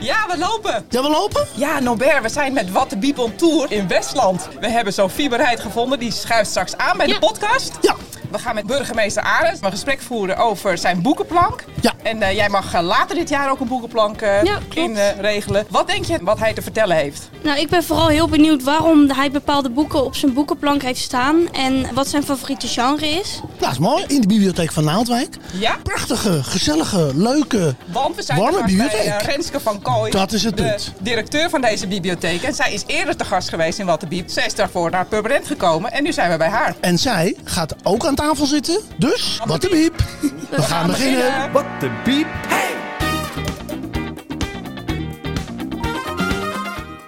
Ja, we lopen. Ja, we lopen? Ja, Nobert, we zijn met Wat de Biep on Tour in Westland. We hebben Sophie Bereid gevonden, die schuift straks aan bij de podcast. Ja. We gaan met burgemeester Arends een gesprek voeren over zijn boekenplank. Ja. En eh, jij mag eh, later dit jaar ook een boekenplank eh, Ja, inregelen. wat denk je wat hij te vertellen heeft? Nou, ik ben vooral heel benieuwd waarom hij bepaalde boeken op zijn boekenplank heeft staan en wat zijn favoriete genre is. Dat is mooi. In de bibliotheek van Naaldwijk. Ja? Prachtige, gezellige, leuke. Want we zijn Warme bij bibliotheek. Renske van Kooi. Dat is het de punt. directeur van deze bibliotheek. En zij is eerder te gast geweest in Wat de Biep. Zij is daarvoor naar Purmerend gekomen en nu zijn we bij haar. En zij gaat ook aan tafel zitten. Dus, wat de biep. We gaan beginnen. Wat de biep.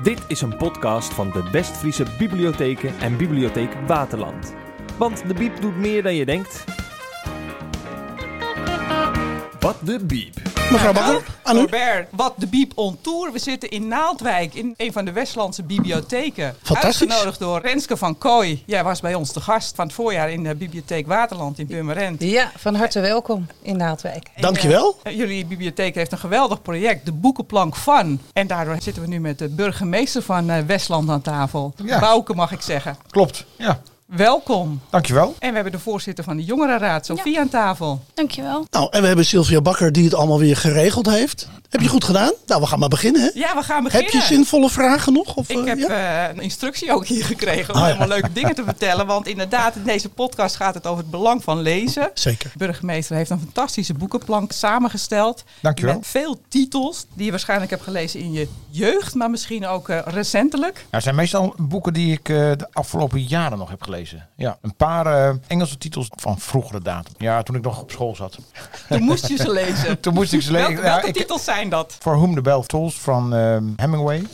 Dit is een podcast van de West-Friese Bibliotheken en Bibliotheek Waterland. Want de biep doet meer dan je denkt. Wat de biep. Mevrouw Bakker, aan u. Robert, wat de Biep on Tour. We zitten in Naaldwijk in een van de Westlandse bibliotheken. Fantastisch. Uitgenodigd door Renske van Kooi. Jij was bij ons te gast van het voorjaar in de bibliotheek Waterland in Purmerend. Ja, van harte welkom in Naaldwijk. En, Dankjewel. eh, jullie bibliotheek heeft een geweldig project, de Boekenplank van. En daardoor zitten we nu met de burgemeester van eh, Westland aan tafel. Ja. Bouke mag ik zeggen. Klopt, ja. Welkom. Dankjewel. En we hebben de voorzitter van de Jongerenraad, Sofie, aan tafel. Dankjewel. Nou, en we hebben Sylvia Bakker die het allemaal weer geregeld heeft. Heb je goed gedaan? Nou, we gaan maar beginnen. Hè? Ja, we gaan beginnen. Heb je zinvolle vragen nog? Of, Ik eh, heb ja? eh, een instructie ook hier gekregen om Ah, ja. helemaal leuke dingen te vertellen. Want inderdaad, in deze podcast gaat het over het belang van lezen. Zeker. De burgemeester heeft een fantastische boekenplank samengesteld. Dankjewel. Met veel titels die je waarschijnlijk hebt gelezen in je jeugd, maar misschien ook eh, recentelijk. Nou, het zijn meestal boeken die ik eh, de afgelopen jaren nog heb gelezen. Ja, een paar eh, Engelse titels van vroegere datum. Ja, toen ik nog op school zat. Toen moest je ze lezen. Toen moest ik ze lezen. Welke, Ja, welke ik- titels zijn dat? For Whom the Bell Tolls van ehm, Hemingway.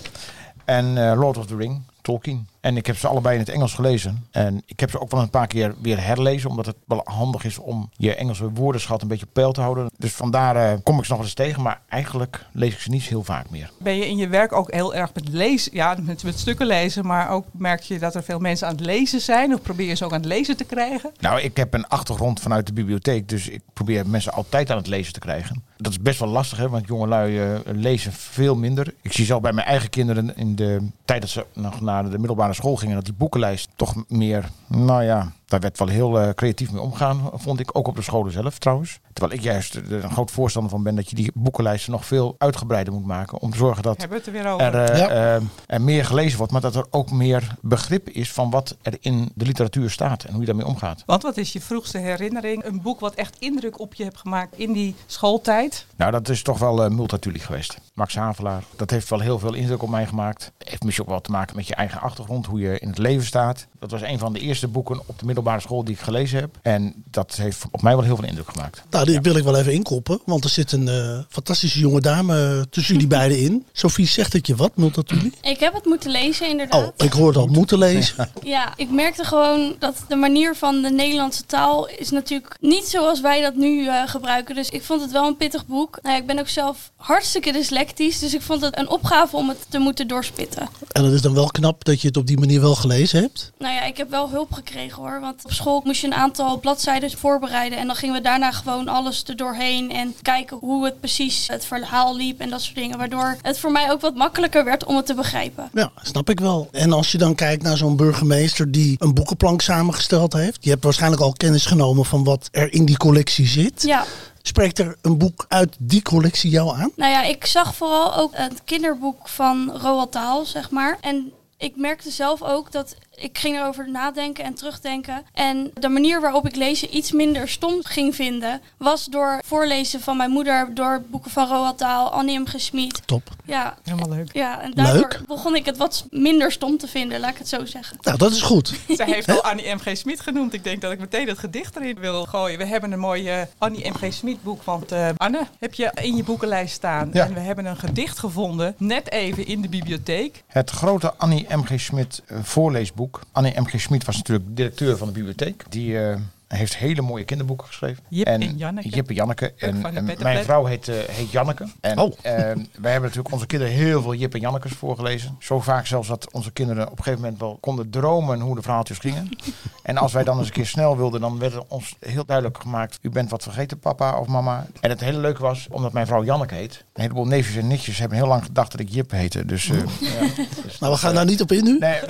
En eh, Lord of the Ring, Tolkien. En ik heb ze allebei in het Engels gelezen. En ik heb ze ook wel een paar keer weer herlezen. Omdat het wel handig is om je Engelse woordenschat een beetje op peil te houden. Dus vandaar eh, kom ik ze nog eens tegen. Maar eigenlijk lees ik ze niet heel vaak meer. Ben je in je werk ook heel erg met lezen? Ja, met, met stukken lezen, maar ook merk je dat er veel mensen aan het lezen zijn? Of probeer je ze ook aan het lezen te krijgen? Nou, ik heb een achtergrond vanuit de bibliotheek, dus ik probeer mensen altijd aan het lezen te krijgen. Dat is best wel lastig, hè, want jongelui eh, lezen veel minder. Ik zie zelf bij mijn eigen kinderen in de tijd dat ze nog naar de middelbare school gingen, dat die boekenlijst toch meer, nou ja, daar werd wel heel eh, creatief mee omgaan, vond ik. Ook op de scholen zelf trouwens. Terwijl ik juist er een groot voorstander van ben dat je die boekenlijsten nog veel uitgebreider moet maken. Om te zorgen dat Hebben we het er weer over? er, eh, Ja. eh, er meer gelezen wordt, maar dat er ook meer begrip is van wat er in de literatuur staat en hoe je daarmee omgaat. Want wat is je vroegste herinnering? Een boek wat echt indruk op je hebt gemaakt in die schooltijd? Nou, dat is toch wel uh, Multatuli geweest. Max Havelaar. Dat heeft wel heel veel indruk op mij gemaakt. Heeft misschien ook wel te maken met je eigen achtergrond, hoe je in het leven staat. Dat was een van de eerste boeken op de middelbare school die ik gelezen heb. En dat heeft op mij wel heel veel indruk gemaakt. Nou, die wil ik wel even inkoppen. Want er zit een eh, fantastische jonge dame tussen jullie beiden in. Sophie, zegt het je wat, Multatuli? Ik heb het moeten lezen inderdaad. Oh, ik hoorde al moeten lezen. Ja, ik merkte gewoon dat de manier van de Nederlandse taal is natuurlijk niet zoals wij dat nu eh, gebruiken. Dus ik vond het wel een pittig boek. Nou ja, ik ben ook zelf hartstikke dyslectisch, dus ik vond het een opgave om het te moeten doorspitten. En het is dan wel knap dat je het op die manier wel gelezen hebt. Nou ja, ik heb wel hulp gekregen hoor. Want op school moest je een aantal bladzijden voorbereiden. En dan gingen we daarna gewoon alles er doorheen. En kijken hoe het precies het verhaal liep en dat soort dingen. Waardoor het voor mij ook wat makkelijker werd om het te begrijpen. Ja, snap ik wel. En als je dan kijkt naar zo'n burgemeester die een boekenplank samengesteld heeft. Je hebt waarschijnlijk al kennis genomen van wat er in die collectie zit. Ja, Spreekt er een boek uit die collectie jou aan? nou ja, ik zag vooral ook het kinderboek van Roald Dahl, zeg maar. En ik merkte zelf ook dat ik ging erover nadenken en terugdenken. En de manier waarop ik lezen iets minder stom ging vinden, was door voorlezen van mijn moeder, door boeken van Roald Dahl, Annie M. G. Schmid. Top. Ja, Helemaal leuk. ja, en daardoor Leuk. begon ik het wat minder stom te vinden, laat ik het zo zeggen. Nou, dat is goed. Zij heeft al Annie M.G. Smit genoemd. Ik denk dat ik meteen het gedicht erin wil gooien. We hebben een mooi eh, Annie M.G. Smit boek. Want eh, Anne heb je in je boekenlijst staan. Ja. En we hebben een gedicht gevonden, net even in de bibliotheek. Het grote Annie M.G. Schmid eh, voorleesboek. Annie M.G. Schmid was natuurlijk directeur van de bibliotheek. Die eh, Hij heeft hele mooie kinderboeken geschreven. Jip en Janneke. Jip en Janneke. En, mijn vrouw heet, eh, heet Janneke. En Oh. eh, wij hebben natuurlijk onze kinderen heel veel Jip en Jannekes voorgelezen. Zo vaak zelfs dat onze kinderen op een gegeven moment wel konden dromen hoe de verhaaltjes gingen. en als wij dan eens een keer snel wilden, dan werd er ons heel duidelijk gemaakt... u bent wat vergeten, papa of mama. En het hele leuke was, omdat mijn vrouw Janneke heet... een heleboel neefjes en nichtjes hebben heel lang gedacht dat ik Jip heette. Dus, eh, ja. Dus Nou, we gaan daar niet op in nu. Nee,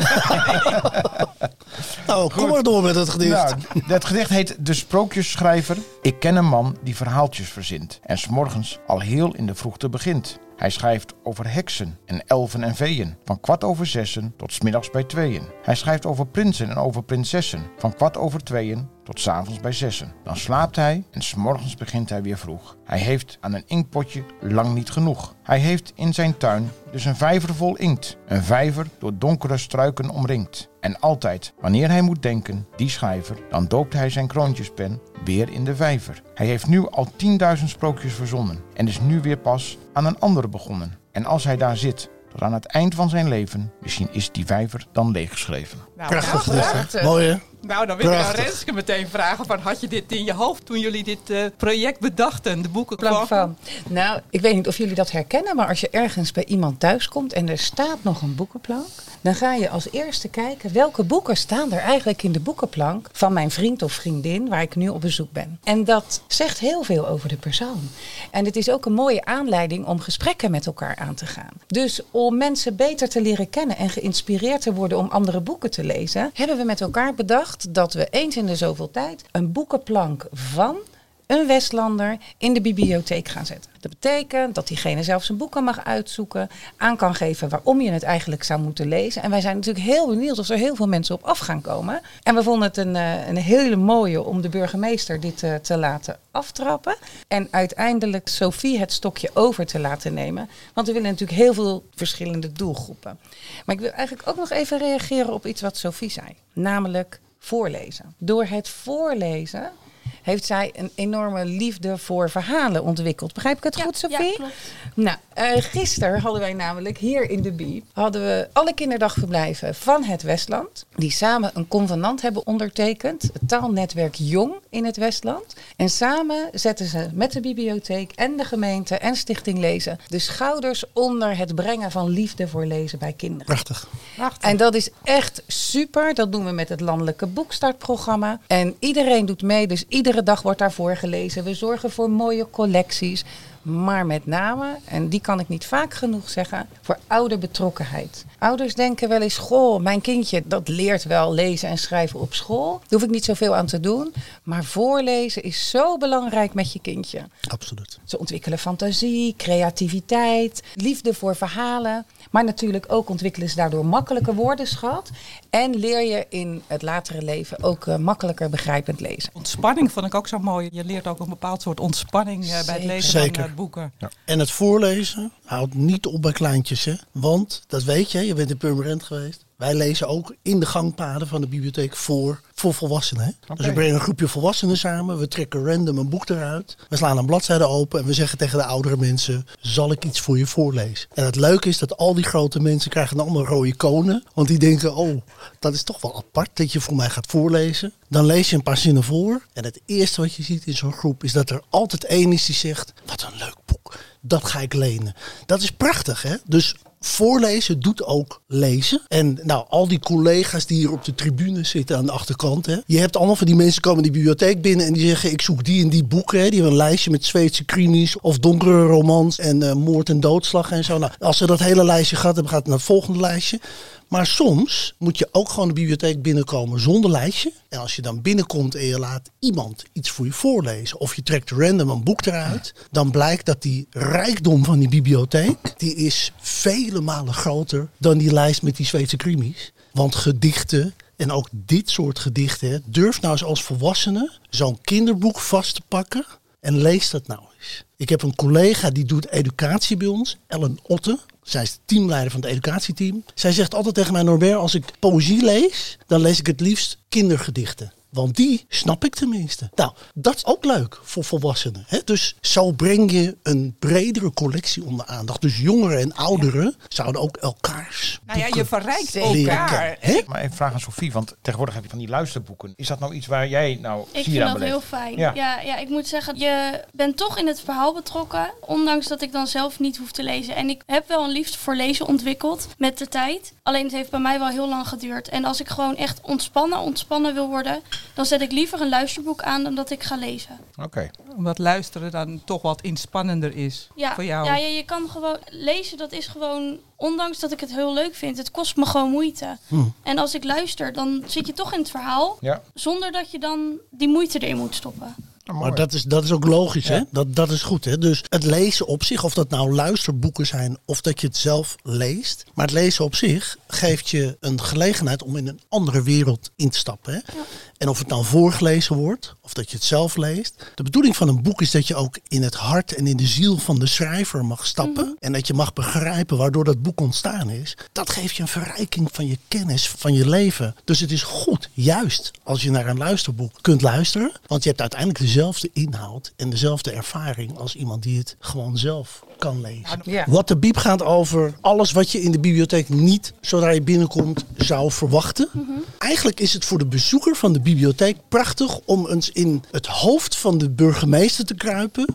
Nou, kom maar door met het gedicht. Nou, het gedicht heet De Sprookjesschrijver. Ik ken een man die verhaaltjes verzint en s'morgens al heel in de vroegte begint. Hij schrijft over heksen en elfen en veeën, van kwart over zessen tot middags bij tweeën. Hij schrijft over prinsen en over prinsessen, van kwart over tweeën tot 's avonds bij zessen. Dan slaapt hij en 's morgens begint hij weer vroeg. Hij heeft aan een inkpotje lang niet genoeg. Hij heeft in zijn tuin dus een vijver vol inkt. Een vijver door donkere struiken omringd. En altijd, wanneer hij moet denken, die schrijver, dan doopt hij zijn kroontjespen weer in de vijver. Hij heeft nu al 10.000 sprookjes verzonnen en is nu weer pas aan een andere begonnen. En als hij daar zit, tot aan het eind van zijn leven, misschien is die vijver dan leeggeschreven. Nou, Prachtig gedicht, hè? Prachtig. Mooi, hè? Nou, dan wil ik aan. Renske meteen vragen: van, had je dit in je hoofd toen jullie dit eh, project bedachten? De boeken van. Nou, ik weet niet of jullie dat herkennen, maar als je ergens bij iemand thuis komt en er staat nog een boekenplank, dan ga je als eerste kijken welke boeken staan er eigenlijk in de boekenplank van mijn vriend of vriendin waar ik nu op bezoek ben. En dat zegt heel veel over de persoon. En het is ook een mooie aanleiding om gesprekken met elkaar aan te gaan. Dus om mensen beter te leren kennen en geïnspireerd te worden om andere boeken te lezen, hebben we met elkaar bedacht dat we eens in de zoveel tijd een boekenplank van een Westlander in de bibliotheek gaan zetten. Dat betekent dat diegene zelf zijn boeken mag uitzoeken, aan kan geven waarom je het eigenlijk zou moeten lezen. En wij zijn natuurlijk heel benieuwd of er heel veel mensen op af gaan komen. En we vonden het een, eh, een hele mooie om de burgemeester dit eh, te laten aftrappen. En uiteindelijk Sophie het stokje over te laten nemen. Want we willen natuurlijk heel veel verschillende doelgroepen. Maar ik wil eigenlijk ook nog even reageren op iets wat Sophie zei. Namelijk voorlezen. Door het voorlezen heeft zij een enorme liefde voor verhalen ontwikkeld. Begrijp ik het goed, Ja, Sophie? klopt. Nou, eh, gisteren hadden wij namelijk hier in de Biep... hadden we alle kinderdagverblijven van het Westland... die samen een convenant hebben ondertekend. Het taalnetwerk Jong in het Westland. En samen zetten ze met de bibliotheek en de gemeente en Stichting Lezen... de schouders onder het brengen van liefde voor lezen bij kinderen. Prachtig. En dat is echt super. Dat doen we met het landelijke boekstartprogramma. En iedereen doet mee, dus iedere dag wordt daarvoor gelezen. We zorgen voor mooie collecties. Maar met name, en die kan ik niet vaak genoeg zeggen, voor ouderbetrokkenheid. Ouders denken wel eens, goh, mijn kindje dat leert wel lezen en schrijven op school. Daar hoef ik niet zoveel aan te doen. Maar voorlezen is zo belangrijk met je kindje. Absoluut. Ze ontwikkelen fantasie, creativiteit, liefde voor verhalen. Maar natuurlijk ook ontwikkelen ze daardoor makkelijke woordenschat. En leer je in het latere leven ook eh, makkelijker begrijpend lezen. Ontspanning vond ik ook zo mooi. Je leert ook een bepaald soort ontspanning eh, bij het lezen Zeker. van eh, boeken. En het voorlezen houdt niet op bij kleintjes, hè? Want, dat weet je, je bent in Purmerend geweest. Wij lezen ook in de gangpaden van de bibliotheek voor, voor volwassenen. Hè? Dus we brengen een groepje volwassenen samen. We trekken random een boek eruit. We slaan een bladzijde open en we zeggen tegen de oudere mensen... zal ik iets voor je voorlezen? En het leuke is dat al die grote mensen krijgen allemaal rode konen. Want die denken, oh, dat is toch wel apart dat je voor mij gaat voorlezen. Dan lees je een paar zinnen voor. En het eerste wat je ziet in zo'n groep is dat er altijd één is die zegt... wat een leuk boek, dat ga ik lenen. Dat is prachtig, hè? Dus voorlezen doet ook lezen. En nou, al die collega's die hier op de tribune zitten aan de achterkant. Hè. Je hebt allemaal van die mensen komen die bibliotheek binnen en die zeggen ik zoek die en die boeken. Hè. Die hebben een lijstje met Zweedse krimis of donkere romans en eh, moord en doodslag en zo. Nou, als ze dat hele lijstje gehad hebben, gaat het naar het volgende lijstje. Maar soms moet je ook gewoon de bibliotheek binnenkomen zonder lijstje. En als je dan binnenkomt en je laat iemand iets voor je voorlezen. Of je trekt random een boek eruit. Dan blijkt dat die rijkdom van die bibliotheek. Die is vele malen groter dan die lijst met die Zweedse krimis. Want gedichten en ook dit soort gedichten. Durf nou eens als volwassene zo'n kinderboek vast te pakken. En lees dat nou eens. Ik heb een collega die doet educatie bij ons. Ellen Otte. Zij is de teamleider van het educatieteam. Zij zegt altijd tegen mij, Norbert, als ik poëzie lees, dan lees ik het liefst kindergedichten. Want die snap ik tenminste. Nou, dat is ook leuk voor volwassenen. Hè? Dus zo breng je een bredere collectie onder aandacht. Dus jongeren en ouderen zouden ook elkaars Nou ja, je verrijkt elkaar. Hè? Maar even vraag aan Sofie, want tegenwoordig heb je van die luisterboeken. Is dat nou iets waar jij nou Ik vind dat beleeft? heel fijn. Ja. Ja. Ja, ik moet zeggen, je bent toch in het verhaal betrokken. Ondanks dat ik dan zelf niet hoef te lezen. En ik heb wel een liefde voor lezen ontwikkeld met de tijd. Alleen het heeft bij mij wel heel lang geduurd. En als ik gewoon echt ontspannen, ontspannen wil worden, dan zet ik liever een luisterboek aan dan dat ik ga lezen. Oké. Omdat luisteren dan toch wat inspannender is Ja, voor jou. ja, ja, je kan gewoon lezen, dat is gewoon, ondanks dat ik het heel leuk vind, het kost me gewoon moeite. En als ik luister, dan zit je toch in het verhaal, Ja. zonder dat je dan die moeite erin moet stoppen. Nou. Maar dat is, dat is ook logisch, Ja. hè? Dat, dat is goed, hè? Dus het lezen op zich, of dat nou luisterboeken zijn of dat je het zelf leest. Maar het lezen op zich geeft je een gelegenheid om in een andere wereld in te stappen. Hè? En of het nou voorgelezen wordt of dat je het zelf leest. De bedoeling van een boek is dat je ook in het hart en in de ziel van de schrijver mag stappen. En dat je mag begrijpen waardoor dat boek ontstaan is. Dat geeft je een verrijking van je kennis, van je leven. Dus het is goed, juist, als je naar een luisterboek kunt luisteren. Want je hebt uiteindelijk dezelfde inhoud en dezelfde ervaring als iemand die het gewoon zelf kan lezen. Ja. Wat de biep gaat over alles wat je in de bibliotheek niet, zodra je binnenkomt, zou verwachten. Eigenlijk is het voor de bezoeker van de bibliotheek prachtig om eens in het hoofd van de burgemeester te kruipen.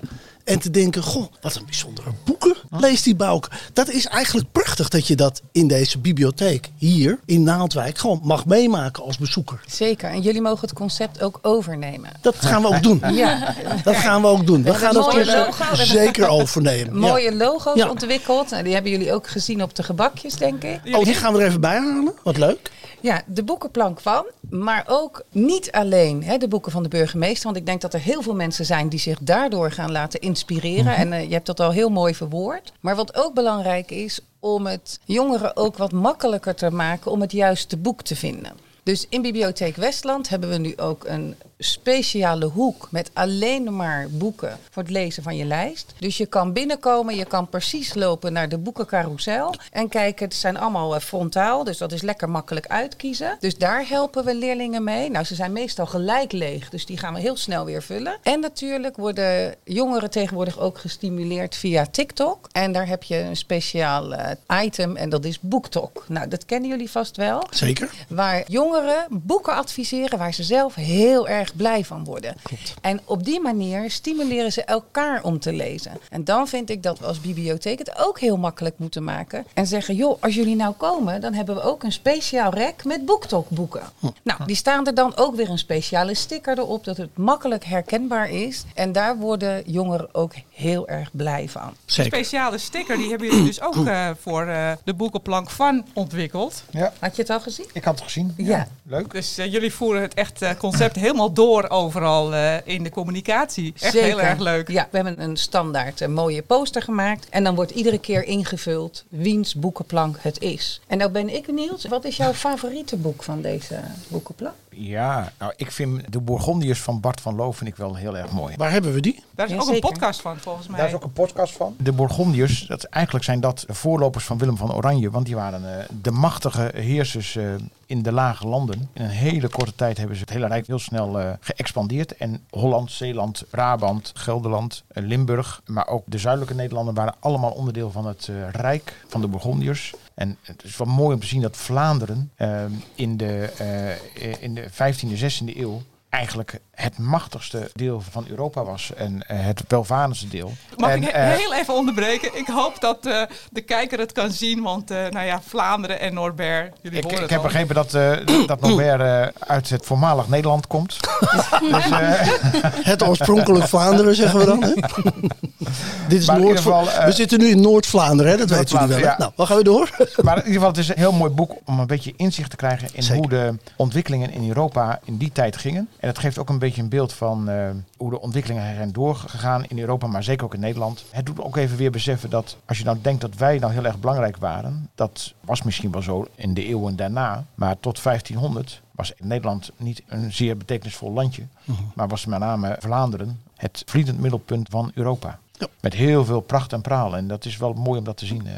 En te denken, goh, wat een bijzondere boeken leest die Bouke. Dat is eigenlijk prachtig dat je dat in deze bibliotheek hier in Naaldwijk gewoon mag meemaken als bezoeker. Zeker. En jullie mogen het concept ook overnemen. Dat gaan we ook doen. Ja. Dat gaan we ook doen. We gaan mooie concept zeker overnemen. Mooie logo's Ja. ontwikkeld. Nou, die hebben jullie ook gezien op de gebakjes, denk ik. Oh, die gaan we er even bij halen. Wat leuk. Ja, de boekenplank van. Maar ook niet alleen hè, de boeken van de burgemeester. Want ik denk dat er heel veel mensen zijn die zich daardoor gaan laten inspireren. En eh, je hebt dat al heel mooi verwoord. Maar wat ook belangrijk is, om het jongeren ook wat makkelijker te maken om het juiste boek te vinden. Dus in Bibliotheek Westland hebben we nu ook een speciale hoek met alleen maar boeken voor het lezen van je lijst. Dus je kan binnenkomen, je kan precies lopen naar de boekencarousel en kijken. Het zijn allemaal eh, frontaal, dus dat is lekker makkelijk uitkiezen. Dus daar helpen we leerlingen mee. Nou, ze zijn meestal gelijk leeg, dus die gaan we heel snel weer vullen. En natuurlijk worden jongeren tegenwoordig ook gestimuleerd via TikTok. En daar heb je een speciaal eh, item en dat is BookTok. Nou, dat kennen jullie vast wel Zeker. waar jongeren boeken adviseren waar ze zelf heel erg blij van worden. En op die manier stimuleren ze elkaar om te lezen. En dan vind ik dat we als bibliotheek het ook heel makkelijk moeten maken. En zeggen, joh, als jullie nou komen, dan hebben we ook een speciaal rek met BookTok-boeken. Nou, die staan er dan ook weer een speciale sticker erop, dat het makkelijk herkenbaar is. En daar worden jongeren ook heel erg blij van. Een speciale sticker, die hebben jullie dus ook eh, voor eh, de boekenplank van ontwikkeld. Ja, Had je het al gezien? ik had het gezien. Ja. Leuk. Dus eh, jullie voeren het echt eh, concept helemaal door overal eh, in de communicatie. Echt heel Zeker. erg leuk. Ja, we hebben een standaard een mooie poster gemaakt. En dan wordt iedere keer ingevuld wiens boekenplank het is. En nou ben ik benieuwd, wat is jouw favoriete boek van deze boekenplank? Ja, nou ik vind de Bourgondiërs van Bart van Loo vind ik wel heel erg mooi. Waar hebben we die? Daar is Ja, ook zeker. een podcast van, volgens mij. Daar is ook een podcast van. De Bourgondiërs, dat, eigenlijk zijn dat de voorlopers van Willem van Oranje. Want die waren eh, de machtige heersers eh, in de lage landen. In een hele korte tijd hebben ze het hele Rijk heel snel eh, geëxpandeerd. En Holland, Zeeland, Brabant, Gelderland, eh, Limburg. Maar ook de zuidelijke Nederlanden waren allemaal onderdeel van het eh, Rijk van de Bourgondiërs. En het is wel mooi om te zien dat Vlaanderen eh, in, de, in de 15e, 16e eeuw eigenlijk het machtigste deel van Europa was. En eh, het welvarendste deel. Mag en, ik eh, he- heel even onderbreken? Ik hoop dat eh, de kijker het kan zien, want eh, nou ja, Vlaanderen en Norbert, jullie ik, horen ik het heb al. begrepen dat, eh dat Norbert eh, uit het voormalig Nederland komt. dus, eh, Het oorspronkelijk Vlaanderen, zeggen we dan. Hè? Dit is Maar Noord geval, eh, We zitten nu in Noord-Vlaanderen, hè? dat weten jullie wel. ja. Nou, wat gaan we door? maar in ieder geval, het is een heel mooi boek om een beetje inzicht te krijgen in Zeker. hoe de ontwikkelingen in Europa in die tijd gingen. En het geeft ook een beetje een beeld van eh, hoe de ontwikkelingen zijn doorgegaan in Europa, maar zeker ook in Nederland. Het doet ook even weer beseffen dat als je nou denkt dat wij nou heel erg belangrijk waren, dat was misschien wel zo in de eeuwen daarna, maar tot 1500 was Nederland niet een zeer betekenisvol landje, maar was met name Vlaanderen het vliedend middelpunt van Europa. Met heel veel pracht en praal. En dat is wel mooi om dat te zien. eh.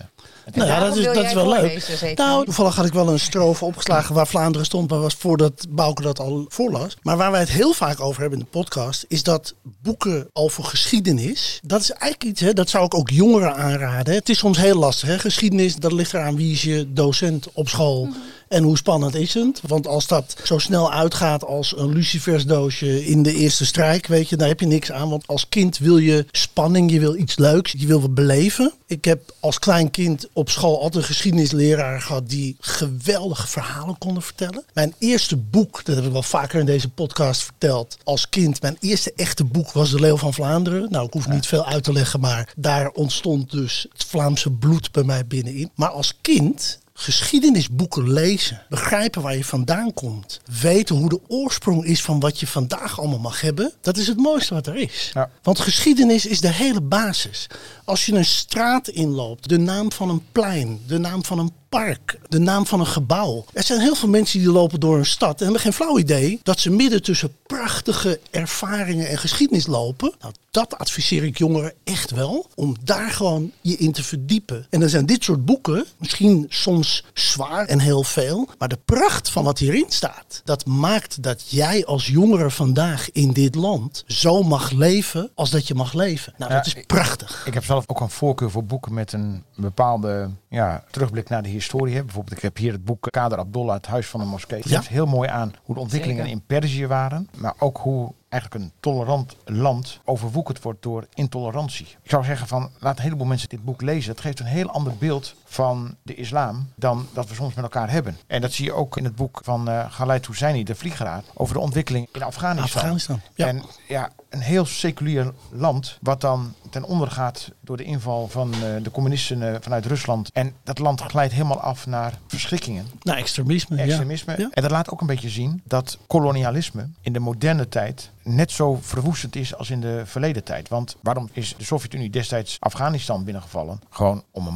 Nou ja, dat is, dat is wel leuk. Nou, toevallig had ik wel een strofe opgeslagen waar Vlaanderen stond, maar was voordat Bouke dat al voorlas. Maar waar wij het heel vaak over hebben in de podcast, is dat boeken over geschiedenis, dat is eigenlijk iets, hè, dat zou ik ook jongeren aanraden. Het is soms heel lastig. Hè. Geschiedenis, dat ligt eraan wie is je docent op school. En hoe spannend is het? Want als dat zo snel uitgaat als een lucifersdoosje in de eerste strijk, weet je, daar heb je niks aan. Want als kind wil je spanning, je wil iets leuks, je wil wat beleven. Ik heb als klein kind op school altijd een geschiedenisleraar gehad die geweldige verhalen konden vertellen. Mijn eerste boek, dat heb ik wel vaker in deze podcast verteld, als kind, mijn eerste echte boek was De Leeuw van Vlaanderen. Nou, ik hoef niet veel uit te leggen, maar daar ontstond dus het Vlaamse bloed bij mij binnenin. Maar als kind geschiedenisboeken lezen, begrijpen waar je vandaan komt, weten hoe de oorsprong is van wat je vandaag allemaal mag hebben, dat is het mooiste wat er is. Ja. Want geschiedenis is de hele basis. Als je een straat inloopt, de naam van een plein, de naam van een park, de naam van een gebouw. Er zijn heel veel mensen die lopen door een stad en hebben geen flauw idee dat ze midden tussen prachtige ervaringen en geschiedenis lopen. Nou, dat adviseer ik jongeren echt wel, om daar gewoon je in te verdiepen. En dan zijn dit soort boeken misschien soms zwaar en heel veel, maar de pracht van wat hierin staat, dat maakt dat jij als jongere vandaag in dit land zo mag leven als dat je mag leven. Nou, Ja, dat is ik- prachtig. Ik heb zelf ook een voorkeur voor boeken met een bepaalde ja, terugblik naar de historie. Bijvoorbeeld, ik heb hier het boek Kader Abdollah, Het Huis van de Moskee. Het Ja. geeft heel mooi aan hoe de ontwikkelingen Zeker. in Perzië waren. Maar ook hoe eigenlijk een tolerant land overwoekerd wordt door intolerantie. Ik zou zeggen van, laat een heleboel mensen dit boek lezen. Het geeft een heel ander beeld van de islam dan dat we soms met elkaar hebben. En dat zie je ook in het boek van eh Ghalid Hosseini, de vliegeraad, over de ontwikkeling in Afghanistan. Afghanistan. Ja. En ja, een heel seculier land, wat dan ten onder gaat door de inval van eh, de communisten eh, vanuit Rusland. En dat land glijdt helemaal af naar verschrikkingen, Nou, extremisme. extremisme. Ja. En dat laat ook een beetje zien dat kolonialisme in de moderne tijd net zo verwoestend is als in de verleden tijd. Want waarom is de Sovjet-Unie destijds Afghanistan binnengevallen? Gewoon om een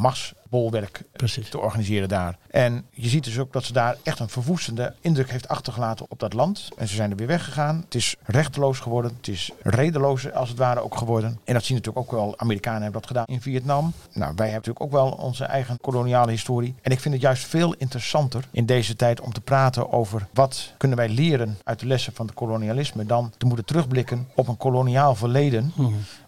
machtsbolwerk Precies. te organiseren daar. En je ziet dus ook dat ze daar echt een verwoestende indruk heeft achtergelaten op dat land. En ze zijn er weer weggegaan. Het is rechteloos geworden. Het is redeloos als het ware ook geworden. En dat zien natuurlijk ook wel, Amerikanen hebben dat gedaan in Vietnam. Nou, wij hebben natuurlijk ook wel onze eigen koloniale historie. En ik vind het juist veel interessanter in deze tijd om te praten over wat kunnen wij leren uit de lessen van het kolonialisme dan te moeten terugblikken op een koloniaal verleden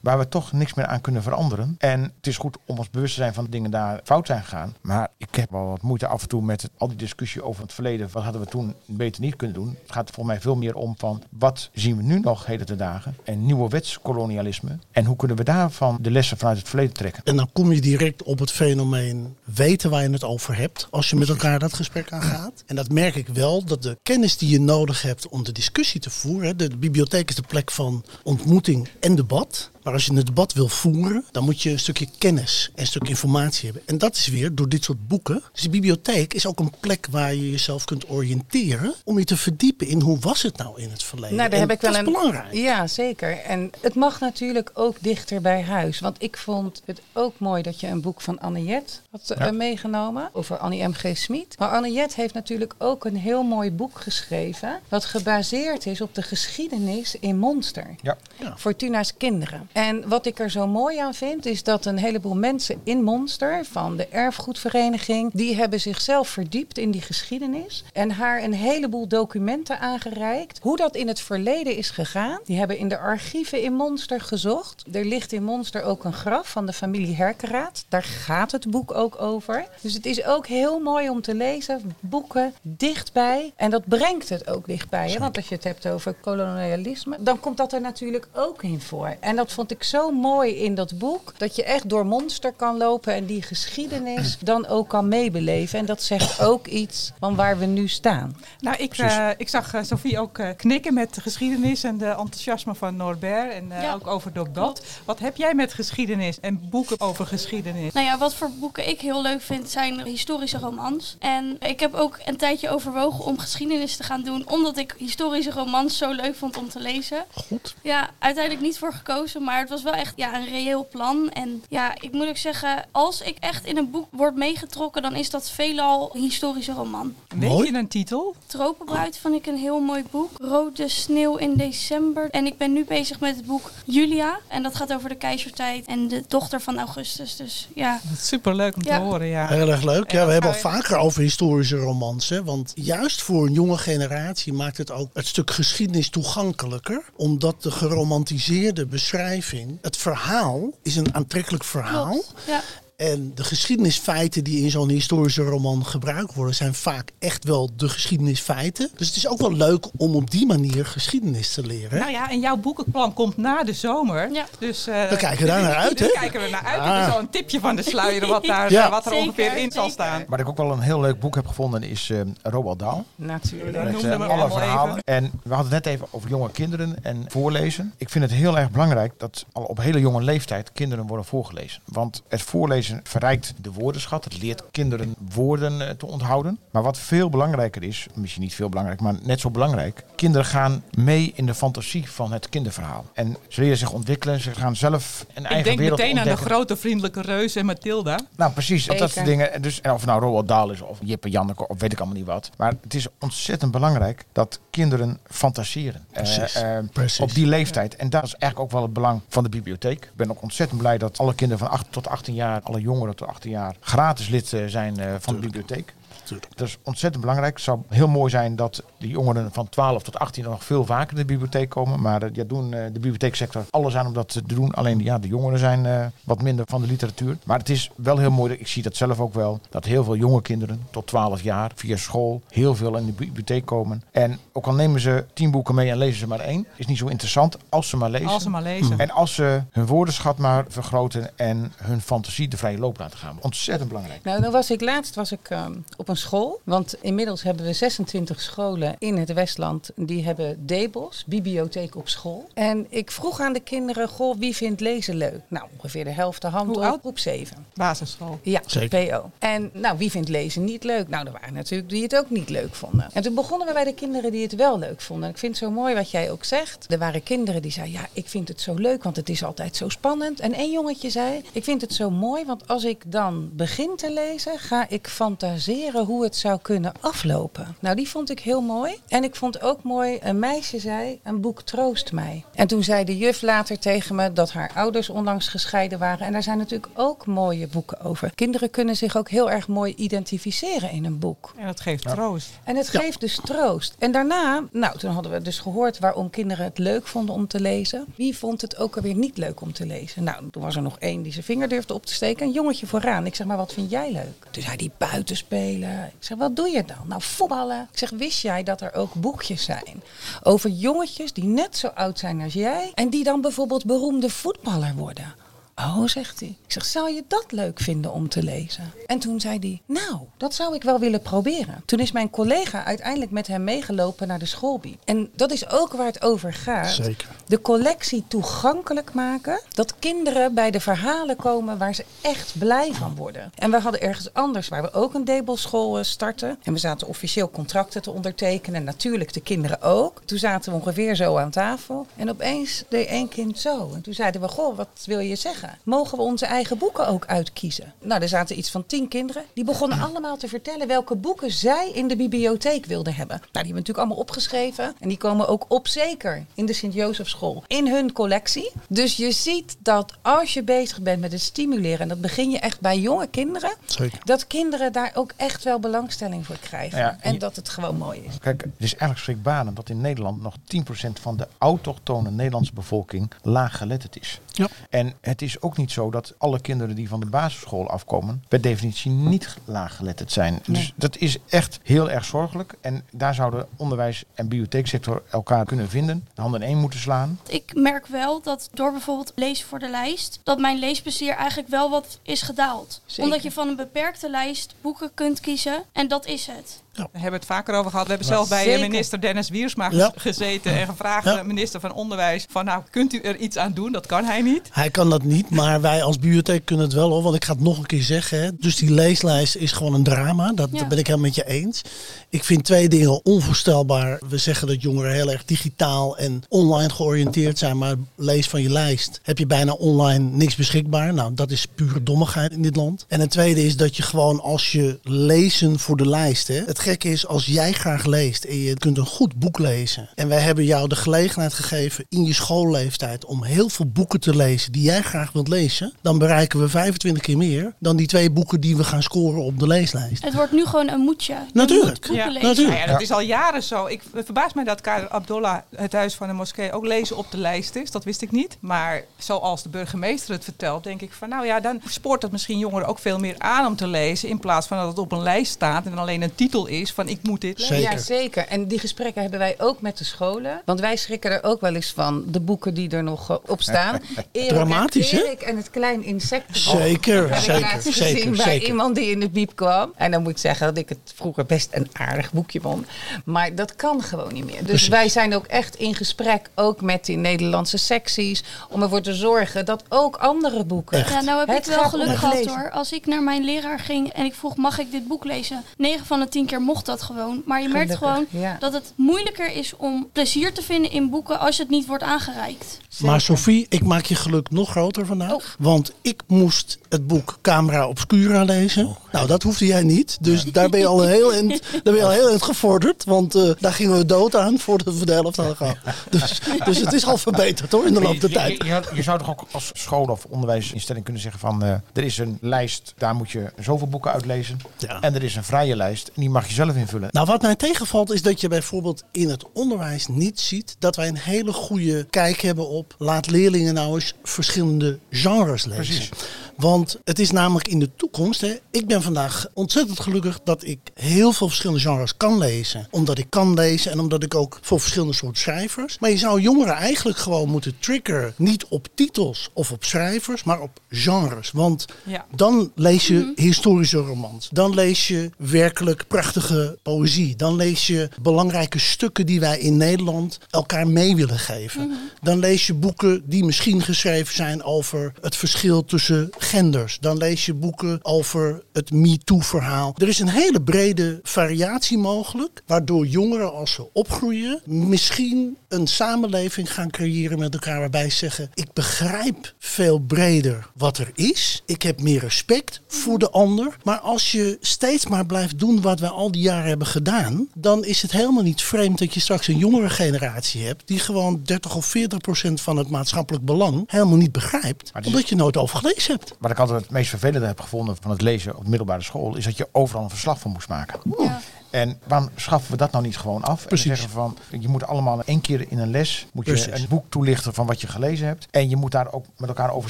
waar we toch niks meer aan kunnen veranderen. En het is goed om ons bewust te zijn van de dingen daar fout zijn gegaan. Maar ik heb wel wat moeite af en toe met het- al die discussie over het verleden. Wat hadden we toen beter niet kunnen doen? Het gaat volgens mij veel meer om van wat zien we nu nog heden te dagen? En nieuwerwets kolonialisme. En hoe kunnen we daarvan de lessen vanuit het verleden trekken? En dan kom je direct op het fenomeen weten waar je het over hebt. Als je met elkaar dat gesprek aangaat. En dat merk ik wel, dat de kennis die je nodig hebt om de discussie te voeren. de bibliotheek is de plek van ontmoeting en debat. Maar als je een debat wil voeren, dan moet je een stukje kennis en een stuk informatie hebben. En dat is weer door dit soort boeken. Dus de bibliotheek is ook een plek waar je jezelf kunt oriënteren. Om je te verdiepen in hoe was het nou in het verleden. Nou, daar En heb ik wel dat een. is belangrijk. Ja, zeker. En het mag natuurlijk ook dichter bij huis. Want ik vond het ook mooi dat je een boek van Anniette had eh, Ja. meegenomen. Over Annie M.G. Smit. Maar Anniette heeft natuurlijk ook een heel mooi boek geschreven. Wat gebaseerd is op de geschiedenis in Monster. Ja. Fortuna's kinderen. En wat ik er zo mooi aan vind, is dat een heleboel mensen in Monster, van de erfgoedvereniging, die hebben zichzelf verdiept in die geschiedenis. En haar een heleboel documenten aangereikt. Hoe dat in het verleden is gegaan. Die hebben in de archieven in Monster gezocht. Er ligt in Monster ook een graf van de familie Herkeraat. Daar gaat het boek ook over. Dus het is ook heel mooi om te lezen. Boeken dichtbij. En dat brengt het ook dichtbij. Hè? Want als je het hebt over kolonialisme, dan komt dat er natuurlijk ook in voor. En dat vond ik zo mooi in dat boek. Dat je echt door Monster kan lopen en die geschiedenis dan ook kan meebeleven. En dat zegt ook iets van waar we nu staan. Nou, ik, eh, ik zag eh, Sophie ook eh, knikken met de geschiedenis en de enthousiasme van Norbert. En eh, Ja, ook over Dobdat. Wat heb jij met geschiedenis en boeken over geschiedenis? Nou ja, wat voor boeken ik heel leuk vind zijn historische romans. En ik heb ook een tijdje overwogen om geschiedenis te gaan doen, omdat ik historische romans zo leuk vond om te lezen. Goed. Ja, uiteindelijk niet voor gekozen, maar het was wel echt ja, een reëel plan. En ja, ik moet ook zeggen, als ik echt in een boek word meegetrokken, dan is dat veelal een historische roman. Weet Mooi. je een titel? Tropenbruid vond ik een heel mooi boek. Rode sneeuw in december. En ik ben nu bezig met het boek Julia. En dat gaat over de keizertijd en de dochter van Augustus. Dus ja, Super leuk om te Ja. horen, ja. Heel erg leuk. Ja, we hebben al vaker over historische romans. Hè? Want juist voor een jonge generatie maakt het ook het stuk geschiedenis toegankelijker. Omdat de geromantiseerde beschrijving, het verhaal, is een aantrekkelijk verhaal. Ja. En de geschiedenisfeiten die in zo'n historische roman gebruikt worden, zijn vaak echt wel de geschiedenisfeiten. Dus het is ook wel leuk om op die manier geschiedenis te leren. Nou ja, en jouw boekenplan komt na de zomer. Ja. Dus, eh, We kijken daar naar uit, Daar hè? kijken we naar uit. Dat is al een tipje van de sluier wat, daar, Ja. eh, wat er Zeker, ongeveer in zal staan. Waar ik ook wel een heel leuk boek heb gevonden is eh Roald Dahl. Natuurlijk. Dat Met noemde me alle verhalen. even. En we hadden het net even over jonge kinderen en voorlezen. Ik vind het heel erg belangrijk dat al op hele jonge leeftijd kinderen worden voorgelezen. Want het voorlezen verrijkt de woordenschat. Het leert kinderen woorden eh, te onthouden. Maar wat veel belangrijker is, misschien niet veel belangrijk, maar net zo belangrijk. Kinderen gaan mee in de fantasie van het kinderverhaal. En ze leren zich ontwikkelen. Ze gaan zelf een Ik eigen denk wereld meteen aan de grote vriendelijke reus en Mathilda. Nou, precies. Dat Zeker. soort dingen. Dus, of nou Roald Dahl is of Jippe Janneke of weet ik allemaal niet wat. Maar het is ontzettend belangrijk dat kinderen fantaseren. Eh, eh, Precies. Op die leeftijd. En dat is eigenlijk ook wel het belang van de bibliotheek. Ik ben ook ontzettend blij dat alle kinderen van 8 tot 18 jaar, alle jongeren tot 18 jaar, gratis lid eh, zijn eh, van de bibliotheek. Tuurlijk. Dat is ontzettend belangrijk. Het zou heel mooi zijn dat de jongeren van 12 tot 18 nog veel vaker in de bibliotheek komen. Maar eh, ja, doen eh, de bibliotheeksector alles aan om dat te doen. Alleen ja, de jongeren zijn eh, wat minder van de literatuur. Maar het is wel heel mooi, ik zie dat zelf ook wel, dat heel veel jonge kinderen tot 12 jaar via school heel veel in de bibliotheek komen. En ook al nemen ze 10 boeken mee en lezen ze maar één, is niet zo interessant als ze maar lezen. Als ze maar lezen. En als ze hun woordenschat maar vergroten en hun fantasie de vrije loop laten gaan. Ontzettend belangrijk. Nou, dan was ik laatst was ik, ehm, op een school. Want inmiddels hebben we 26 scholen in het Westland. Die hebben DEBOS, bibliotheek op school. En ik vroeg aan de kinderen, goh, wie vindt lezen leuk? Nou, ongeveer de helft de hand Hoe op, oud? groep 7. Basisschool. Ja, Zeker. PO. En nou, wie vindt lezen niet leuk? Nou, er waren natuurlijk die het ook niet leuk vonden. En toen begonnen we bij de kinderen die het wel leuk vonden. En ik vind het zo mooi wat jij ook zegt. Er waren kinderen die zeiden, ja, ik vind het zo leuk, want het is altijd zo spannend. En één jongetje zei, ik vind het zo mooi, want als ik dan begin te lezen, ga ik fantaseren hoe het zou kunnen aflopen. Nou, die vond ik heel mooi. En ik vond ook mooi, een meisje zei, een boek troost mij. En toen zei de juf later tegen me dat haar ouders onlangs gescheiden waren. En daar zijn natuurlijk ook mooie boeken over. Kinderen kunnen zich ook heel erg mooi identificeren in een boek. En dat geeft troost. En het geeft dus troost. En daarna, nou, toen hadden we dus gehoord waarom kinderen het leuk vonden om te lezen. Wie vond het ook alweer niet leuk om te lezen? Nou, toen was er nog één die zijn vinger durfde op te steken. Een jongetje vooraan. Ik zeg maar, wat vind jij leuk? Toen zei hij buiten spelen. Ik zeg, wat doe je dan? Nou, voetballen. Ik zeg, wist jij dat er ook boekjes zijn over jongetjes die net zo oud zijn als jij en die dan bijvoorbeeld beroemde voetballer worden? Oh, zegt hij. Ik zeg, zou je dat leuk vinden om te lezen? En toen zei hij, nou, dat zou ik wel willen proberen. Toen is mijn collega uiteindelijk met hem meegelopen naar de schoolbie. En dat is ook waar het over gaat. Zeker. De collectie toegankelijk maken. Dat kinderen bij de verhalen komen waar ze echt blij van worden. En we hadden ergens anders waar we ook een Debelschool eh, starten. En we zaten officieel contracten te ondertekenen. En natuurlijk de kinderen ook. Toen zaten we ongeveer zo aan tafel. En opeens deed één kind zo. En toen zeiden we, goh, wat wil je zeggen? Mogen we onze eigen boeken ook uitkiezen? Nou, er zaten iets van tien kinderen. Die begonnen allemaal te vertellen welke boeken zij in de bibliotheek wilden hebben. Nou, die hebben we natuurlijk allemaal opgeschreven. En die komen ook op zeker in de Sint-Jozefschool in hun collectie. Dus je ziet dat als je bezig bent met het stimuleren, en dat begin je echt bij jonge kinderen, Zeker. dat kinderen daar ook echt wel belangstelling voor krijgen. Ja, en en je- dat het gewoon mooi is. Kijk, het is eigenlijk schrikbarend dat in Nederland nog 10% van de autochtone Nederlandse bevolking laaggeletterd is. Ja. En het is ook niet zo dat alle kinderen die van de basisschool afkomen, per definitie niet laaggeletterd zijn. Dus dat is echt heel erg zorgelijk. En daar zouden onderwijs en bibliotheeksector elkaar kunnen vinden, de handen in één moeten slaan. Ik merk wel dat door bijvoorbeeld lezen voor de lijst, dat mijn leesplezier eigenlijk wel wat is gedaald. Zeker. Omdat je van een beperkte lijst boeken kunt kiezen en dat is het. Daar hebben we het vaker over gehad. We hebben Ja. zelf bij Zeker. minister Dennis Wiersma Ja. gezeten en gevraagd, Ja. de minister van Onderwijs, van nou, kunt u er iets aan doen? Dat kan hij niet. Hij kan dat niet, maar wij als bibliotheek kunnen het wel hoor. Want ik ga het nog een keer zeggen. Hè. Dus die leeslijst is gewoon een drama. Dat, Ja. dat ben ik helemaal met je eens. Ik vind twee dingen onvoorstelbaar. We zeggen dat jongeren heel erg digitaal en online georiënteerd zijn. Maar lees van je lijst. Heb je bijna online niks beschikbaar. Nou, dat is pure dommigheid in dit land. En het tweede is dat je gewoon als je lezen voor de lijst. Hè. Het gekke is als jij graag leest en je kunt een goed boek lezen. En wij hebben jou de gelegenheid gegeven in je schoolleeftijd om heel veel boeken te lezen die jij graag wilt lezen. Dan bereiken we 25 keer meer dan die twee boeken die we gaan scoren op de leeslijst. Het wordt nu gewoon een moetje. Je Natuurlijk. moet Ja. lezen. Natuurlijk. Nou ja, dat is al jaren zo. Ik, het verbaast mij dat Kader Abdollah, het huis van de moskee, ook lezen op de lijst is. Dat wist ik niet. Maar zoals de burgemeester het vertelt, denk ik van nou ja, dan spoort dat misschien jongeren ook veel meer aan om te lezen. In plaats van dat het op een lijst staat en alleen een titel is van ik moet dit lezen. Zeker. Ja, zeker. En die gesprekken hebben wij ook met de scholen. Want wij schrikken er ook wel eens van, de boeken die er nog eh, op staan. Erik, Dramatisch, hè? Erik en het klein insectenbal. Zeker, Heb ik zeker, laatst zeker, bij zeker. iemand die in de biep kwam. En dan moet ik zeggen dat ik het vroeger best een aardig boekje vond. Maar dat kan gewoon niet meer. Dus Precies. wij zijn ook echt in gesprek, ook met die Nederlandse secties, om ervoor te zorgen dat ook andere boeken. Echt. Ja, nou heb Het ik wel geluk gehad lezen. hoor. Als ik naar mijn leraar ging en ik vroeg, mag ik dit boek lezen? 9 van de 10 keer mocht dat gewoon. Maar je merkt Gelukkig, gewoon ja. dat het moeilijker is om plezier te vinden in boeken als het niet wordt aangereikt. Maar Sophie, ik maak je geluk nog groter vandaag. Oh. Want ik moest het boek Camera Obscura lezen. Nou, dat hoefde jij niet. Dus daar ben je al een heel eind, daar ben je al heel eind gevorderd. Want eh, daar gingen we dood aan voordat we de helft hadden gehad. Dus, dus het is al verbeterd hoor in de loop der tijd. je, je- je zou toch ook als school of onderwijsinstelling kunnen zeggen van... eh, er is een lijst, daar moet je zoveel boeken uitlezen. Ja. En er is een vrije lijst en die mag je zelf invullen. Nou, wat mij tegenvalt is dat je bijvoorbeeld in het onderwijs niet ziet dat wij een hele goede kijk hebben op laat leerlingen nou eens verschillende genres lezen. Precies. Want het is namelijk in de toekomst. Hè, ik ben vandaag ontzettend gelukkig dat ik heel veel verschillende genres kan lezen. Omdat ik kan lezen en omdat ik ook voor verschillende soorten schrijvers. Maar je zou jongeren eigenlijk gewoon moeten triggeren. Niet op titels of op schrijvers, maar op genres. Want Ja. dan lees je historische romans. Dan lees je werkelijk prachtige poëzie. Dan lees je belangrijke stukken die wij in Nederland elkaar mee willen geven. Dan lees je boeken die misschien geschreven zijn over het verschil tussen genders. Dan lees je boeken over het MeToo-verhaal. Er is een hele brede variatie mogelijk, waardoor jongeren als ze opgroeien misschien een samenleving gaan creëren met elkaar waarbij ze zeggen: ik begrijp veel breder wat er is. Ik heb meer respect voor de ander. Maar als je steeds maar blijft doen wat we al die jaren hebben gedaan, dan is het helemaal niet vreemd dat je straks een jongere generatie hebt die gewoon 30 of 40 procent van het maatschappelijk belang helemaal niet begrijpt, omdat je nooit over gelezen hebt. Wat ik altijd het meest vervelende heb gevonden van het lezen op de middelbare school... is dat je overal een verslag van moest maken. Ja. En waarom schaffen we dat nou niet gewoon af? Precies. En zeggen van, je moet allemaal één keer in een les moet je Precies. een boek toelichten van wat je gelezen hebt. En je moet daar ook met elkaar over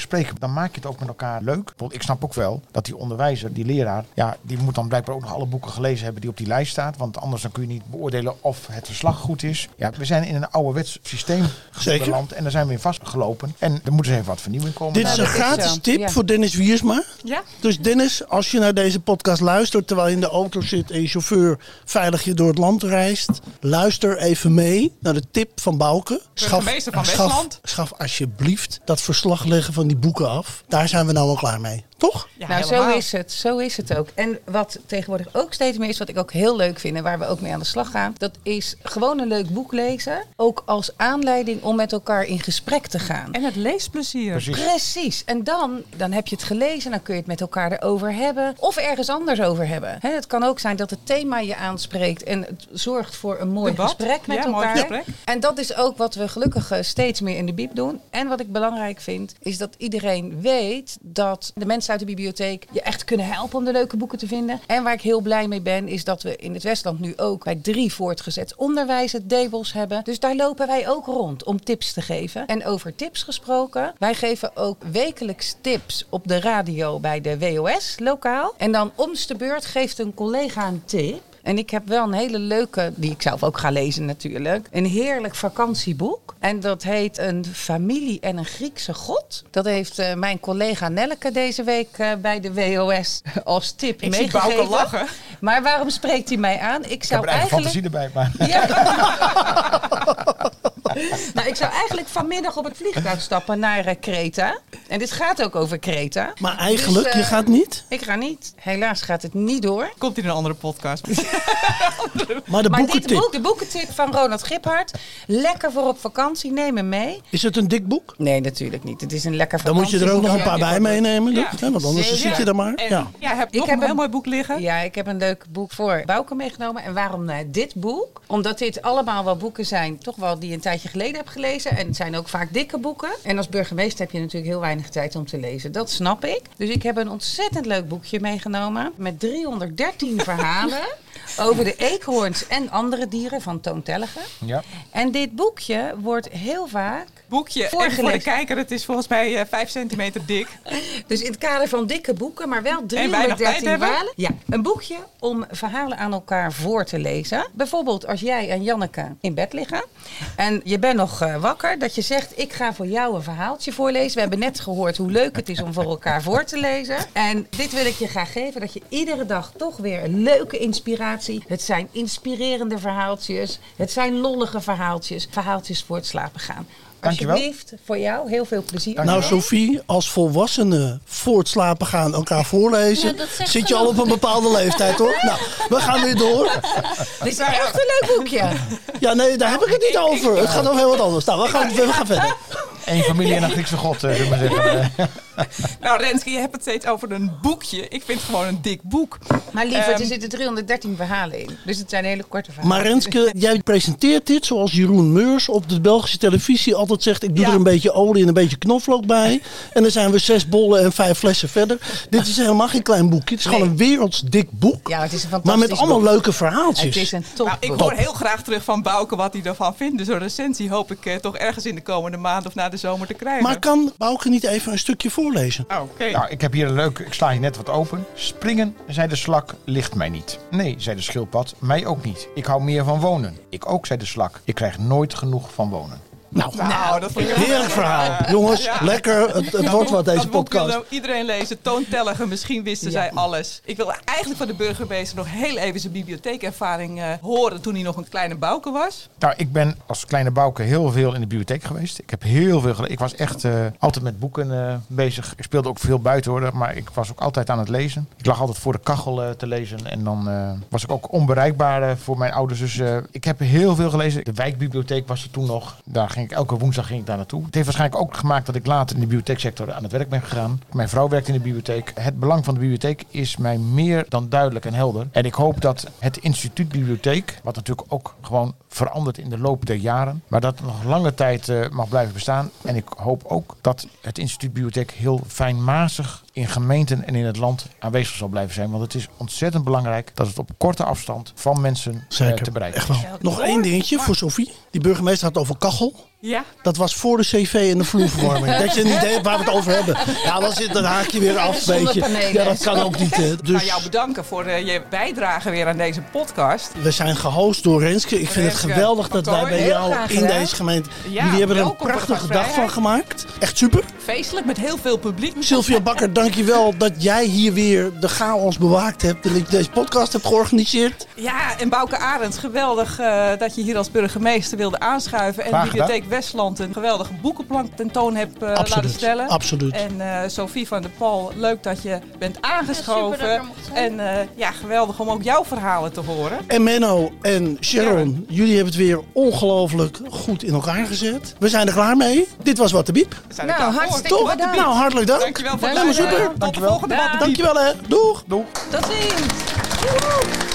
spreken. Dan maak je het ook met elkaar leuk. Want ik snap ook wel dat die onderwijzer, die leraar, ja, die moet dan blijkbaar ook nog alle boeken gelezen hebben die op die lijst staan. Want anders dan kun je niet beoordelen of het verslag goed is. Ja, we zijn in een ouderwets systeem beland en daar zijn we in vastgelopen. En er moet eens even wat vernieuwing komen. Dit is een is gratis tip Ja. voor Dennis Wiersma. Ja? Dus Dennis, als je naar deze podcast luistert terwijl je in de auto zit en je chauffeur veilig je door het land reist, luister even mee naar de tip van Bouke. Burgemeester van schaf, Westland. schaf alsjeblieft dat verslag leggen van die boeken af. Daar zijn we nou al klaar mee, toch? Ja, nou, zo is het. Zo is het ook. En wat tegenwoordig ook steeds meer is, wat ik ook heel leuk vind en waar we ook mee aan de slag gaan, dat is gewoon een leuk boek lezen. Ook als aanleiding om met elkaar in gesprek te gaan. En het leesplezier. Precies. Precies. En dan, dan heb je het gelezen, dan kun je het met elkaar erover hebben. Of ergens anders over hebben. Hè, het kan ook zijn dat het thema je aanspreekt en het zorgt voor een mooi Debat. gesprek met Ja, mooi elkaar. gesprek. En dat is ook wat we gelukkig eh, steeds meer in de bieb doen. En wat ik belangrijk vind, is dat iedereen weet dat de mensen uit de bibliotheek je echt kunnen helpen om de leuke boeken te vinden. En waar ik heel blij mee ben, is dat we in het Westland nu ook bij drie voortgezet onderwijs het Debels hebben. Dus daar lopen wij ook rond om tips te geven. En over tips gesproken, wij geven ook wekelijks tips op de radio bij de WOS lokaal. En dan om's de beurt geeft een collega een tip. En ik heb wel een hele leuke, die ik zelf ook ga lezen natuurlijk. Een heerlijk vakantieboek. En dat heet Een familie en een Griekse god. Dat heeft eh, mijn collega Nelleke deze week eh, bij de WOS als tip Ik zie Bouke meegegeven. lachen. Maar waarom spreekt hij mij aan? Ik Ik heb zou een eigen eigenlijk... fantasie erbij. Maar Ja. nou, ik zou eigenlijk vanmiddag op het vliegtuig stappen naar eh, Kreta. En dit gaat ook over Kreta. Maar eigenlijk, Dus, eh, je gaat niet. Ik ga niet. Helaas gaat het niet door. Komt in een andere podcast. Maar de maar dit boek, de boekentip van Ronald Giphart. Lekker voor op vakantie, neem hem mee. Is het een dik boek? Nee, natuurlijk niet. Het is een lekker Dan moet je er ook nog een paar bij meenemen. Ja. hè, Want anders Zeker. zit je er maar. En Ja. ja, heb Ik heb een heel mooi boek liggen. Ja, ik heb een leuk boek voor Bouke meegenomen. En waarom eh, dit boek? Omdat dit allemaal wel boeken zijn, toch wel die een tijdje geleden heb gelezen. En het zijn ook vaak dikke boeken. En als burgemeester heb je natuurlijk heel weinig tijd om te lezen. Dat snap ik. Dus ik heb een ontzettend leuk boekje meegenomen. Met 313 verhalen over de eekhoorns en andere dieren van toontelligen. ja. En dit boekje wordt heel vaak Boekje. En voor de kijker, het is volgens mij eh, 5 centimeter dik. Dus in het kader van dikke boeken, maar wel weinig 313 tijd hebben? verhalen. Ja, een boekje om verhalen aan elkaar voor te lezen. Bijvoorbeeld als jij en Janneke in bed liggen en je bent nog eh, wakker, dat je zegt: Ik ga voor jou een verhaaltje voorlezen. We hebben net gehoord hoe leuk het is om voor elkaar voor te lezen. En dit wil ik je graag geven: dat je iedere dag toch weer een leuke inspiratie. Het zijn inspirerende verhaaltjes, het zijn lollige verhaaltjes, verhaaltjes voor het slapen gaan. Dankjewel. Alsjeblieft, voor jou heel veel plezier. Nou, Sophie, als volwassenen voor het slapen gaan elkaar voorlezen, Ja, zit je al op een bepaalde leeftijd hoor. Nou, we gaan weer door. Dit is echt een leuk boekje. Ja, nee, daar heb ik het niet over. Het gaat over heel wat anders. Nou, we gaan, we gaan verder. Eén familie en een Griekse god, eh, zullen we maar zeggen. Nou, Renske, je hebt het steeds over een boekje. Ik vind het gewoon een dik boek. Maar liever, Ehm, er zitten 313 verhalen in. Dus het zijn hele korte verhalen. Maar Renske, jij presenteert dit zoals Jeroen Meurs op de Belgische televisie altijd zegt. Ik doe Ja. er een beetje olie en een beetje knoflook bij. En dan zijn we zes bollen en vijf flessen verder. Dit is helemaal geen klein boekje. Het is gewoon een wereldsdik boek. Ja, het is een fantastisch Maar met allemaal boek. leuke verhaaltjes. Het is een Nou, topboek. ik hoor heel graag terug van Bouke wat hij ervan vindt. Dus een recensie hoop ik eh, toch ergens in de komende maand of na de zomer te krijgen. Maar kan Bouke niet even een stukje voorlezen? Oh, Oké. Nou, ik heb hier een leuk, ik sla hier net wat open. Springen, zei de slak, ligt mij niet. Nee, zei de schildpad, mij ook niet. Ik hou meer van wonen. Ik ook, zei de slak. Ik krijg nooit genoeg van wonen. Nou, Nou, dat vond ik heerlijk verhaal. Jongens, lekker. Het, het wordt wat deze podcast. wilde iedereen lezen. Toontelligen, misschien wisten zij alles. Ik wil eigenlijk van de burgemeester nog heel even zijn bibliotheekervaring eh, horen toen hij nog een kleine bouke was. Nou, ik ben als kleine Bouke heel veel in de bibliotheek geweest. Ik heb heel veel gelezen. Ik was echt eh, altijd met boeken eh, bezig. Ik speelde ook veel buiten hoor, maar ik was ook altijd aan het lezen. Ik lag altijd voor de kachel eh, te lezen en dan eh, was ik ook onbereikbaar voor mijn ouders. Dus eh, ik heb heel veel gelezen. De wijkbibliotheek was er toen nog. Daar ging ik elke woensdag ging ik daar naartoe. Het heeft waarschijnlijk ook gemaakt dat ik later in de bibliotheeksector aan het werk ben gegaan. Mijn vrouw werkt in de bibliotheek. Het belang van de bibliotheek is mij meer dan duidelijk en helder. En ik hoop dat het instituut bibliotheek, wat natuurlijk ook gewoon verandert in de loop der jaren, maar dat het nog lange tijd eh, mag blijven bestaan. En ik hoop ook dat het instituut bibliotheek heel fijnmazig in gemeenten en in het land aanwezig zal blijven zijn. Want het is ontzettend belangrijk dat het op korte afstand van mensen eh, Zeker. te bereiken is. Nog één dingetje voor Sophie. Die burgemeester had het over kachel. Ja, Dat was voor de cv en de vloerverwarming. dat je een idee hebt waar we het over hebben. Ja, dan zit een haakje weer af. Weet je. Zonnepanelen. Ja, dat kan ook niet. hè. ik ga Dus jou bedanken voor eh, je bijdrage weer aan deze podcast. we zijn gehost door Renske. Ik vind het geweldig dat wij bij jou graag in deze gemeente... Ja, Jullie hebben er een prachtige dag van gemaakt. Echt super. Feestelijk met heel veel publiek. Sylvia Bakker, dankjewel dat jij hier weer de chaos bewaakt hebt. En dat je deze podcast hebt georganiseerd. Ja, en Bouke Arends, geweldig eh, dat je hier als burgemeester wilde aanschuiven. En Graag de Bibliotheek Westland een geweldige boekenplank tentoon hebt eh, laten stellen. Absoluut. En eh, Sophie van der Pal, leuk dat je bent Ja, super aangeschoven. dat ik er mocht zijn. en eh, ja, geweldig om ook jouw verhalen te horen. En Menno en Sharon, jullie hebben het weer ongelooflijk goed in elkaar gezet. We zijn er klaar mee. Dit was Wat de Biep. We zijn er Nou, hartstikke Toch? bedankt. Nou, hartelijk dank. Dankjewel voor het Helemaal luisteren. super. Tot de volgende Wat de Biep. Dankjewel hè. Doeg. Doeg. Tot ziens.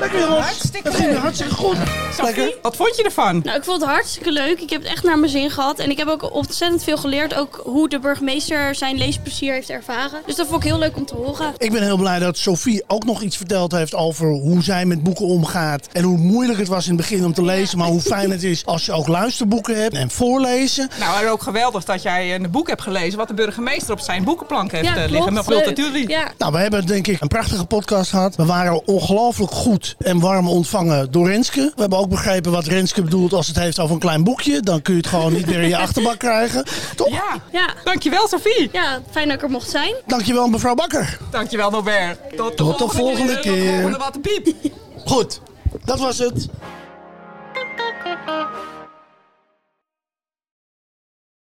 Lekker jongens. Hartstikke Het ging leuk. hartstikke goed. Lekker. Sophie, wat vond je ervan? Nou, ik vond het hartstikke leuk. Ik heb het echt naar mijn zin gehad. En ik heb ook ontzettend veel geleerd. Ook hoe de burgemeester zijn leesplezier heeft ervaren. Dus dat vond ik heel leuk om te horen. Ik ben heel blij dat Sophie ook nog iets verteld heeft over hoe zij met boeken omgaat. En hoe moeilijk het was in het begin om te lezen. Maar hoe fijn het is als je ook luisterboeken hebt en voorlezen. Nou, en ook geweldig dat jij een boek hebt gelezen wat de burgemeester op zijn boekenplank heeft Ja, eh, klopt. liggen met multatuli. Ja. Nou, we hebben denk ik een prachtige podcast gehad. We waren ongelooflijk goed en warm ontvangen door Renske. We hebben ook begrepen wat Renske bedoelt als het heeft over een klein boekje. Dan kun je het gewoon niet meer in je achterbak krijgen. Toch? Ja. ja. Dankjewel, Sophie. Ja, fijn dat ik er mocht zijn. Dankjewel, mevrouw Bakker. Dankjewel, Norbert. Tot, de Tot volgende, volgende keer. keer. Tot de volgende Goed, dat was het.